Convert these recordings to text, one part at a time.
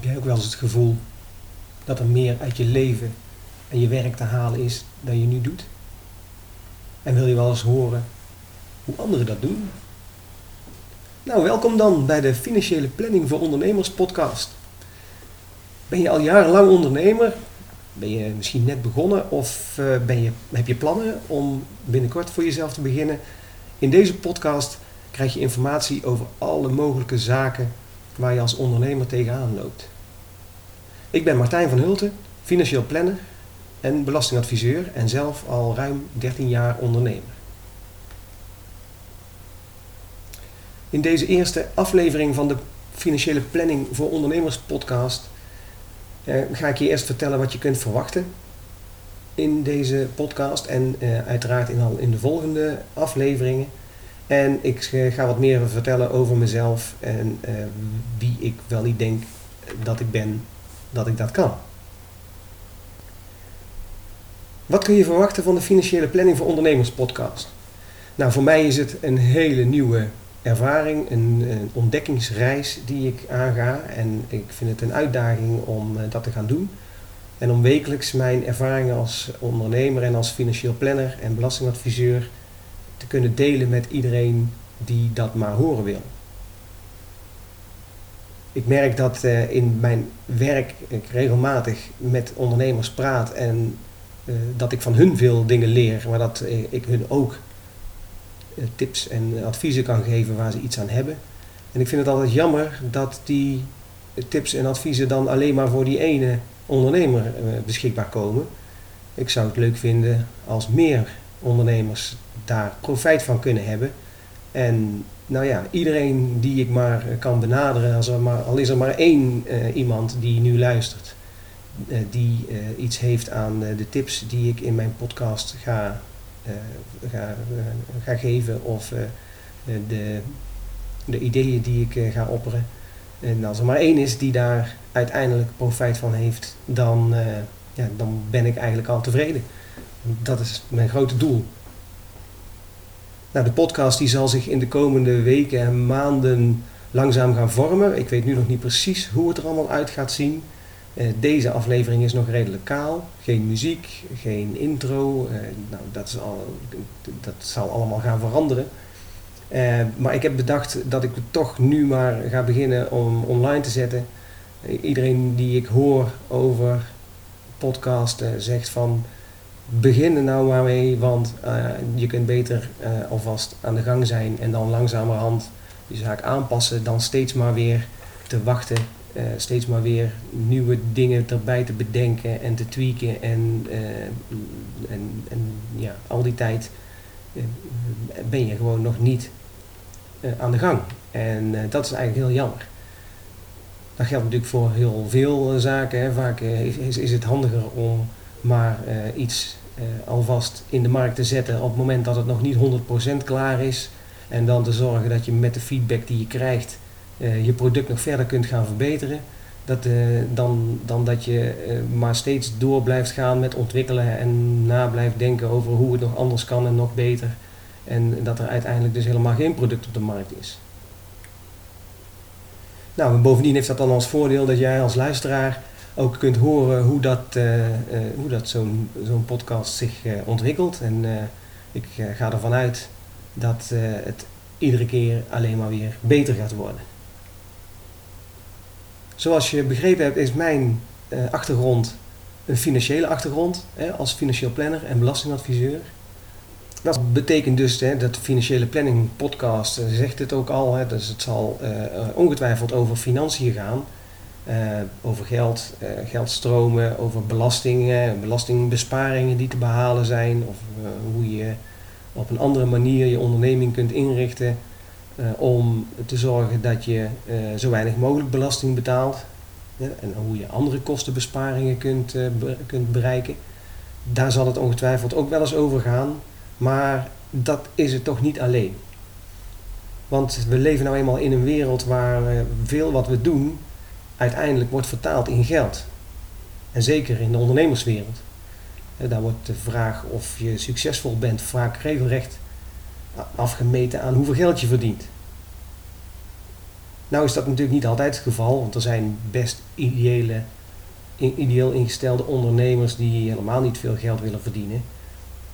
Heb jij ook wel eens het gevoel dat er meer uit je leven en je werk te halen is dan je nu doet? En wil je wel eens horen hoe anderen dat doen? Nou, welkom dan bij de Financiële Planning voor Ondernemers podcast. Ben je al jarenlang ondernemer? Ben je misschien net begonnen of eh, ben je, heb je plannen om binnenkort voor jezelf te beginnen? In deze podcast krijg je informatie over alle mogelijke zaken waar je als ondernemer tegenaan loopt. Ik ben Martijn van Hulten, financieel planner en belastingadviseur en zelf al ruim 13 jaar ondernemer. In deze eerste aflevering van de Financiële Planning voor Ondernemers podcast eh, ga ik je eerst vertellen wat je kunt verwachten in deze podcast en eh, uiteraard in, al in de volgende afleveringen. En ik eh, ga wat meer vertellen over mezelf en uh, wie ik wel niet denk dat ik ben, dat ik dat kan. Wat kun je verwachten van de Financiële Planning voor Ondernemers podcast? Nou, voor mij is het een hele nieuwe ervaring, een, ontdekkingsreis die ik aanga. En ik vind het een uitdaging om uh, dat te gaan doen. En om wekelijks mijn ervaringen als ondernemer en als financieel planner en belastingadviseur te kunnen delen met iedereen die dat maar horen wil. Ik merk dat uh, in mijn werk ik regelmatig met ondernemers praat en uh, dat ik van hun veel dingen leer, maar dat uh, ik hun ook tips en adviezen kan geven waar ze iets aan hebben. En ik vind het altijd jammer dat die tips en adviezen dan alleen maar voor die ene ondernemer beschikbaar komen. Ik zou het leuk vinden als meer ondernemers daar profijt van kunnen hebben. En nou ja, iedereen die ik maar kan benaderen, als er maar, al is er maar één uh, iemand die nu luistert, uh, die uh, iets heeft aan de tips die ik in mijn podcast ga, ga, ga geven of de, de ideeën die ik ga opperen. En als er maar één is die daar uiteindelijk profijt van heeft, dan, ja, dan ben ik eigenlijk al tevreden. Dat is mijn grote doel. Nou, de podcast die zal zich in de komende weken en maanden langzaam gaan vormen. Ik weet nu nog niet precies hoe het er allemaal uit gaat zien. Uh, deze aflevering is nog redelijk kaal. Geen muziek, geen intro. Uh, nou, dat, is al, dat zal allemaal gaan veranderen. Uh, maar ik heb bedacht dat ik toch nu maar ga beginnen om online te zetten. iedereen die ik hoor over podcasten zegt van begin er nou maar mee, want uh, je kunt beter uh, alvast aan de gang zijn en dan langzamerhand je zaak aanpassen dan steeds maar weer te wachten, uh, steeds maar weer nieuwe dingen erbij te bedenken en te tweaken en, en, en ja, al die tijd ben je gewoon nog niet aan de gang. En dat is eigenlijk heel jammer. Dat geldt natuurlijk voor heel veel zaken. Hè. Vaak is, is het handiger om maar iets alvast in de markt te zetten op het moment dat het nog niet 100% klaar is. En dan te zorgen dat je met de feedback die je krijgt uh, je product nog verder kunt gaan verbeteren. Dat, uh, dan, dan dat je maar steeds door blijft gaan met ontwikkelen en na blijft denken over hoe het nog anders kan en nog beter. En dat er uiteindelijk dus helemaal geen product op de markt is. Nou, bovendien heeft dat dan als voordeel dat jij als luisteraar ook kunt horen hoe dat, uh, uh, hoe dat zo'n zo'n podcast zich uh, ontwikkelt. En ik ga ervan uit dat het iedere keer alleen maar weer beter gaat worden. Zoals je begrepen hebt is mijn achtergrond een financiële achtergrond als financieel planner en belastingadviseur. Dat betekent dus hè, dat de financiële planning podcast zegt het ook al. Hè, dus het zal ongetwijfeld over financiën gaan. Uh, over geld, uh, geldstromen, over belastingen, belastingbesparingen die te behalen zijn, of uh, hoe je op een andere manier je onderneming kunt inrichten om te zorgen dat je zo weinig mogelijk belasting betaalt en hoe je andere kostenbesparingen kunt, kunt bereiken. Daar zal het ongetwijfeld ook wel eens over gaan, maar dat is het toch niet alleen. Want we leven nou eenmaal in een wereld waar veel wat we doen uiteindelijk wordt vertaald in geld. En zeker in de ondernemerswereld. Daar wordt de vraag of je succesvol bent vaak regelrecht afgemeten aan hoeveel geld je verdient. Nou is dat natuurlijk niet altijd het geval, want er zijn best ideële, ideeel ingestelde ondernemers die helemaal niet veel geld willen verdienen.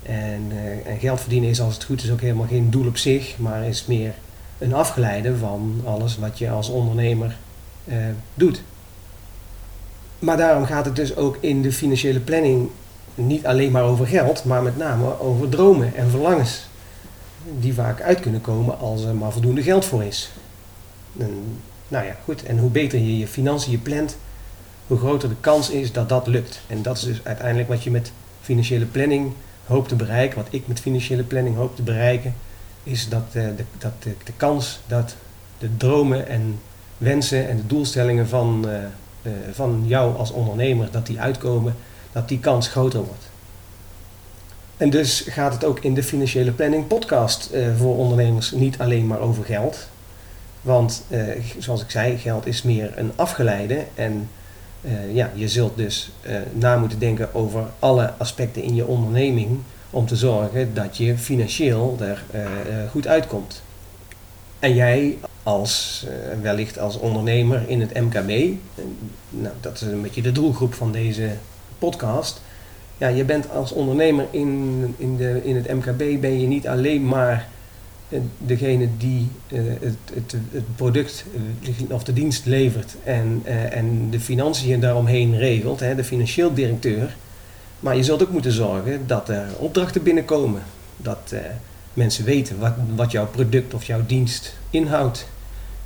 En, uh, en, geld verdienen is als het goed is ook helemaal geen doel op zich, maar is meer een afgeleide van alles wat je als ondernemer uh, doet. Maar daarom gaat het dus ook in de financiële planning niet alleen maar over geld, maar met name over dromen en verlangens. Die vaak uit kunnen komen als er maar voldoende geld voor is. En, nou ja, goed. En hoe beter je je financiën plant, hoe groter de kans is dat dat lukt. En dat is dus uiteindelijk wat je met financiële planning hoopt te bereiken. Wat ik met financiële planning hoop te bereiken, is dat, de, dat de, kans dat de dromen en wensen en de doelstellingen van, uh, uh, van jou als ondernemer, dat die uitkomen, dat die kans groter wordt. En dus gaat het ook in de financiële planning podcast voor ondernemers niet alleen maar over geld. Want zoals ik zei, geld is meer een afgeleide en ja, je zult dus na moeten denken over alle aspecten in je onderneming om te zorgen dat je financieel er goed uitkomt. En jij als wellicht als ondernemer in het MKB, nou, dat is een beetje de doelgroep van deze podcast. Ja, je bent als ondernemer in, in, de, in het MKB ben je niet alleen maar degene die het, het, het, product of de dienst levert en, en de financiën daaromheen regelt, hè, de financieel directeur. Maar je zult ook moeten zorgen dat er opdrachten binnenkomen. Dat mensen weten wat, wat jouw product of jouw dienst inhoudt.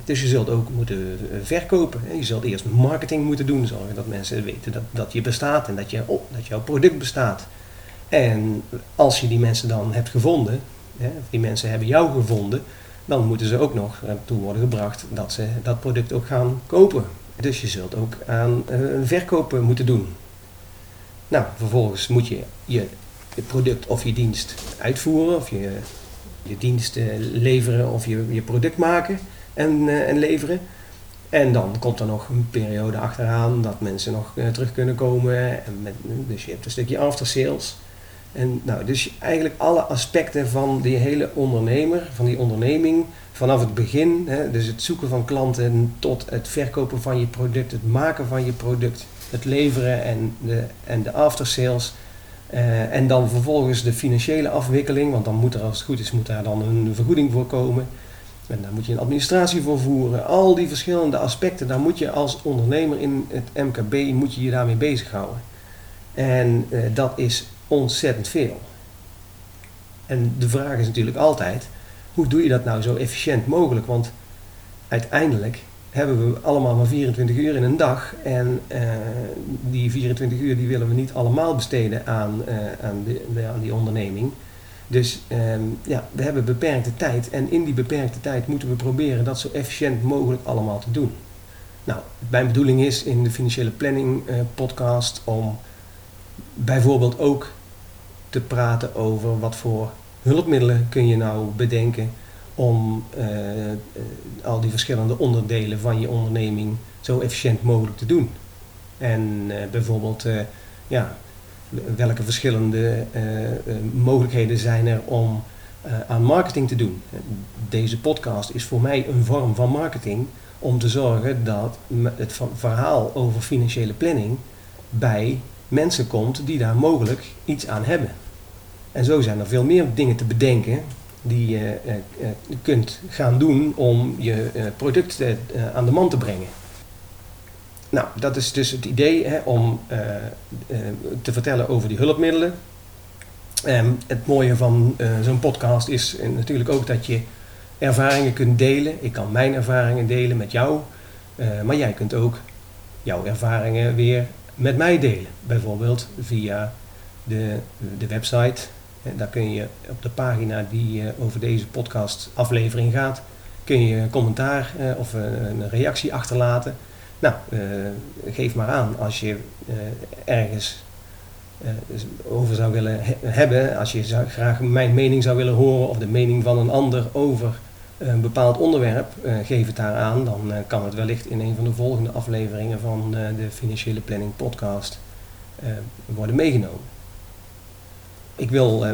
Dus je zult ook moeten verkopen. Hè. Je zult eerst marketing moeten doen, zorgen dat mensen weten dat, dat je bestaat en dat, je, oh, dat jouw product bestaat. En als je die mensen dan hebt gevonden, die mensen hebben jou gevonden, dan moeten ze ook nog toe worden gebracht dat ze dat product ook gaan kopen. Dus je zult ook aan eh, verkopen moeten doen. Nou, vervolgens moet je je product of je dienst uitvoeren, of je, je dienst leveren of je, je product maken en, uh, en leveren. En dan komt er nog een periode achteraan dat mensen nog uh, terug kunnen komen. En met, dus je hebt een stukje after sales. En nou, dus eigenlijk alle aspecten van die hele ondernemer, van die onderneming, vanaf het begin, hè, dus het zoeken van klanten tot het verkopen van je product, het maken van je product, het leveren en de, en de aftersales. Uh, en dan vervolgens de financiële afwikkeling, want dan moet er als het goed is, moet daar dan een vergoeding voor komen. En daar moet je een administratie voor voeren. Al die verschillende aspecten, daar moet je als ondernemer in het MKB, moet je je daarmee bezighouden. En uh, dat is ontzettend veel. En de vraag is natuurlijk altijd, hoe doe je dat nou zo efficiënt mogelijk? Want uiteindelijk hebben we allemaal maar 24 uur in een dag en uh, die 24 uur die willen we niet allemaal besteden aan, uh, aan, de, aan, die onderneming. Dus um, ja, we hebben beperkte tijd en in die beperkte tijd moeten we proberen dat zo efficiënt mogelijk allemaal te doen. Nou, mijn bedoeling is in de financiële planning uh, podcast om bijvoorbeeld ook te praten over wat voor hulpmiddelen kun je nou bedenken om uh, al die verschillende onderdelen van je onderneming zo efficiënt mogelijk te doen. En uh, bijvoorbeeld, ja, welke verschillende mogelijkheden zijn er om aan marketing te doen. Deze podcast is voor mij een vorm van marketing om te zorgen dat het verhaal over financiële planning bij mensen komt die daar mogelijk iets aan hebben. En zo zijn er veel meer dingen te bedenken die je uh, uh, kunt gaan doen om je uh, product aan de man te brengen. Nou, dat is dus het idee hè, om te vertellen over die hulpmiddelen. Um, het mooie van zo'n podcast is natuurlijk ook dat je ervaringen kunt delen. Ik kan mijn ervaringen delen met jou, maar jij kunt ook jouw ervaringen weer met mij delen. Bijvoorbeeld via de, de website daar kun je op de pagina die eh, over deze podcast aflevering gaat, kun je een commentaar eh, of een reactie achterlaten. Nou, eh, geef maar aan als je ergens over zou willen hebben, als je graag mijn mening zou willen horen of de mening van een ander over een bepaald onderwerp, geef het daar aan. Dan kan het wellicht in een van de volgende afleveringen van de Financiële Planning Podcast worden meegenomen ik wil uh,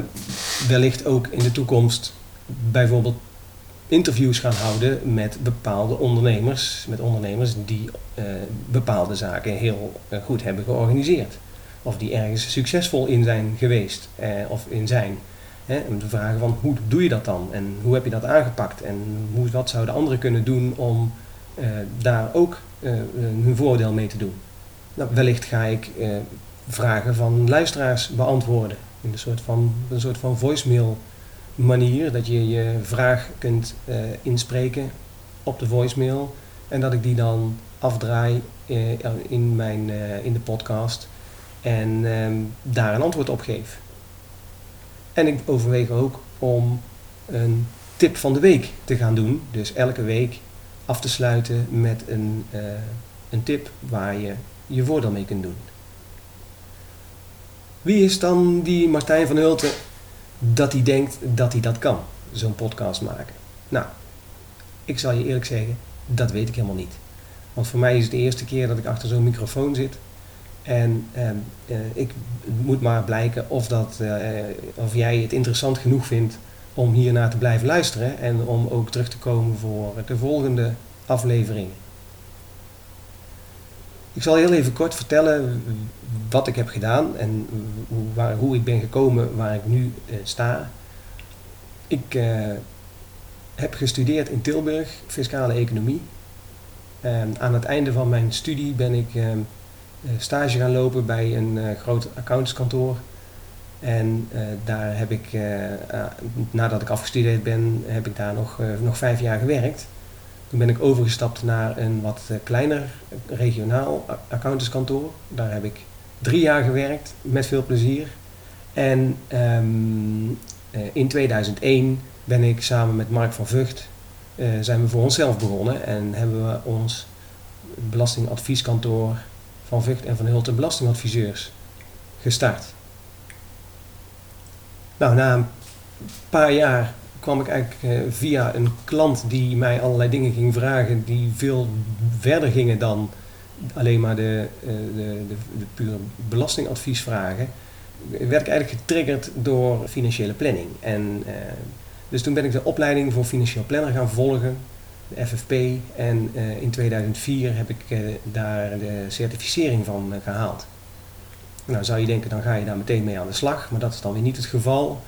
wellicht ook in de toekomst bijvoorbeeld interviews gaan houden met bepaalde ondernemers, met ondernemers die eh, bepaalde zaken heel eh, goed hebben georganiseerd. Of die ergens succesvol in zijn geweest eh, of in zijn. Hè, om te vragen van hoe doe je dat dan en hoe heb je dat aangepakt en hoe, wat zouden anderen kunnen doen om daar ook hun voordeel mee te doen. Nou, wellicht ga ik vragen van luisteraars beantwoorden in een soort van, een soort van voicemail manier dat je je vraag kunt uh, inspreken op de voicemail en dat ik die dan afdraai uh, in, mijn, uh, in de podcast en um, daar een antwoord op geef. En ik overweeg ook om een tip van de week te gaan doen. Dus elke week af te sluiten met een, een tip waar je je voordeel mee kunt doen. Wie is dan die Martijn van Hulten dat hij denkt dat hij dat kan, zo'n podcast maken. Nou, ik zal je eerlijk zeggen, dat weet ik helemaal niet. Want voor mij is het de eerste keer dat ik achter zo'n microfoon zit. En ehm, eh, ik moet maar blijken of, dat, eh, of jij het interessant genoeg vindt om hiernaar te blijven luisteren. En om ook terug te komen voor de volgende afleveringen. Ik zal heel even kort vertellen wat ik heb gedaan en hoe, waar, hoe ik ben gekomen waar ik nu uh, sta. Ik uh, heb gestudeerd in Tilburg, fiscale economie. En aan het einde van mijn studie ben ik uh, stage gaan lopen bij een groot accountantskantoor. En daar heb ik, nadat ik afgestudeerd ben, heb ik daar nog, nog vijf jaar gewerkt. Toen ben ik overgestapt naar een wat eh, kleiner regionaal accountantskantoor. Daar heb ik drie jaar gewerkt met veel plezier. En um, in 2001 ben ik samen met Mark van Vught zijn we voor onszelf begonnen en hebben we ons belastingadvieskantoor van Vught en van Hulten belastingadviseurs gestart. Nou, na een paar jaar kwam ik eigenlijk eh, via een klant die mij allerlei dingen ging vragen die veel verder gingen dan alleen maar de, uh, de, de, de, pure belastingadviesvragen, werd ik eigenlijk getriggerd door financiële planning. En, uh, dus toen ben ik de opleiding voor financieel planner gaan volgen, de FFP. En in 2004 heb ik daar de certificering van gehaald. Nou zou je denken, dan ga je daar meteen mee aan de slag, maar dat is dan weer niet het geval.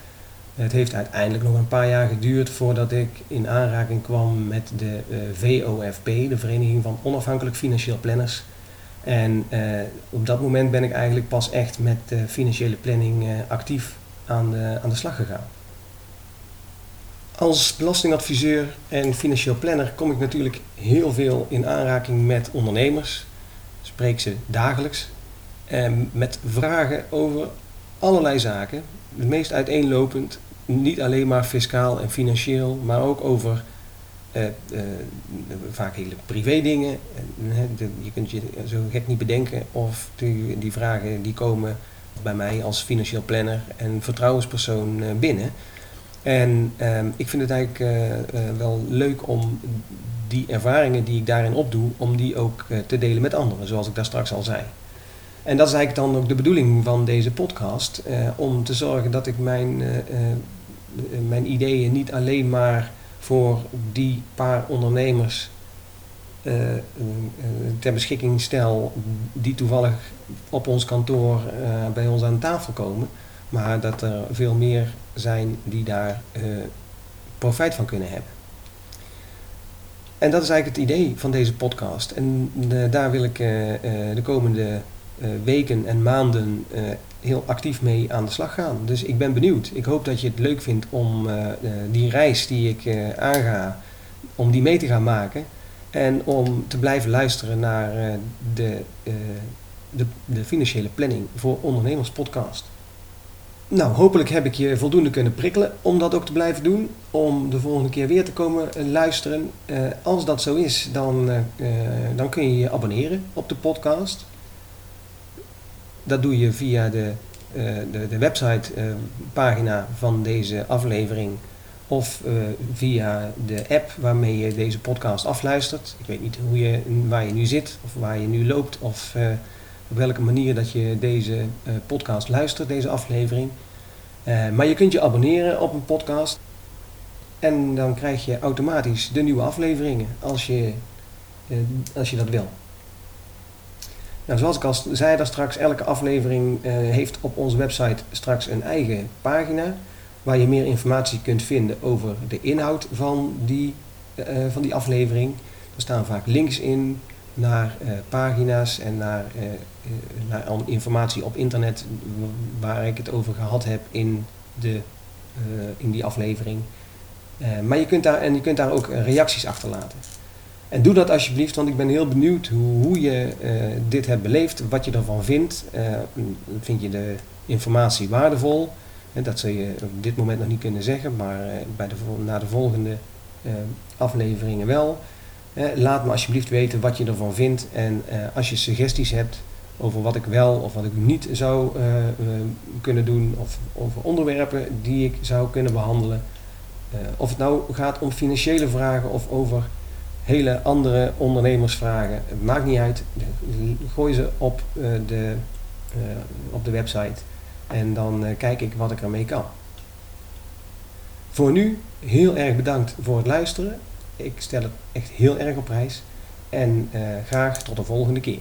Het heeft uiteindelijk nog een paar jaar geduurd voordat ik in aanraking kwam met de eh, VOFP, de Vereniging van Onafhankelijk Financieel Planners. En uh, op dat moment ben ik eigenlijk pas echt met financiële planning actief aan de, aan de slag gegaan. Als belastingadviseur en financieel planner kom ik natuurlijk heel veel in aanraking met ondernemers. Spreek ze dagelijks. Met vragen over allerlei zaken. Het meest uiteenlopend niet alleen maar fiscaal en financieel, maar ook over uh, uh, vaak hele privé dingen. je kunt je zo gek niet bedenken of die, die, vragen die komen bij mij als financieel planner en vertrouwenspersoon uh, binnen. En ehm, ik vind het eigenlijk wel leuk om die ervaringen die ik daarin opdoe, om die ook te delen met anderen, zoals ik daar straks al zei. En dat is eigenlijk dan ook de bedoeling van deze podcast, om te zorgen dat ik mijn mijn ideeën niet alleen maar voor die paar ondernemers uh, ter beschikking stel die toevallig op ons kantoor bij ons aan tafel komen, maar dat er veel meer zijn die daar profijt van kunnen hebben. En dat is eigenlijk het idee van deze podcast. En daar wil ik de komende weken en maanden heel actief mee aan de slag gaan. Dus ik ben benieuwd. Ik hoop dat je het leuk vindt om uh, die reis die ik uh, aanga, om die mee te gaan maken. En om te blijven luisteren naar de, de, de, financiële planning voor ondernemers podcast. Nou, hopelijk heb ik je voldoende kunnen prikkelen om dat ook te blijven doen. Om de volgende keer weer te komen luisteren. als dat zo is, dan, dan kun je je abonneren op de podcast. Dat doe je via de, uh, de, de website-pagina eh, van deze aflevering of uh, via de app waarmee je deze podcast afluistert. Ik weet niet hoe je, waar je nu zit of waar je nu loopt of op welke manier dat je deze podcast luistert, deze aflevering. maar je kunt je abonneren op een podcast. En dan krijg je automatisch de nieuwe afleveringen als je, eh, als je dat wil. Nou, zoals ik al zei daar straks, elke aflevering eh, heeft op onze website straks een eigen pagina waar je meer informatie kunt vinden over de inhoud van die, uh, van die aflevering. Er staan vaak links in naar pagina's en naar, naar informatie op internet waar ik het over gehad heb in, de, in die aflevering. maar je kunt, daar, en je kunt daar ook reacties achterlaten. En doe dat alsjeblieft, want ik ben heel benieuwd hoe, hoe je dit hebt beleefd, wat je ervan vindt. vind je de informatie waardevol? dat zul je op dit moment nog niet kunnen zeggen, maar bij de, na de volgende afleveringen wel laat me alsjeblieft weten wat je ervan vindt. En eh, als je suggesties hebt over wat ik wel of wat ik niet zou kunnen doen, of over onderwerpen die ik zou kunnen behandelen. of het nou gaat om financiële vragen of over hele andere ondernemersvragen. Het maakt niet uit. Gooi ze op, de, op de website en dan kijk ik wat ik ermee kan. Voor nu heel erg bedankt voor het luisteren ik stel het echt heel erg op prijs. En graag tot de volgende keer.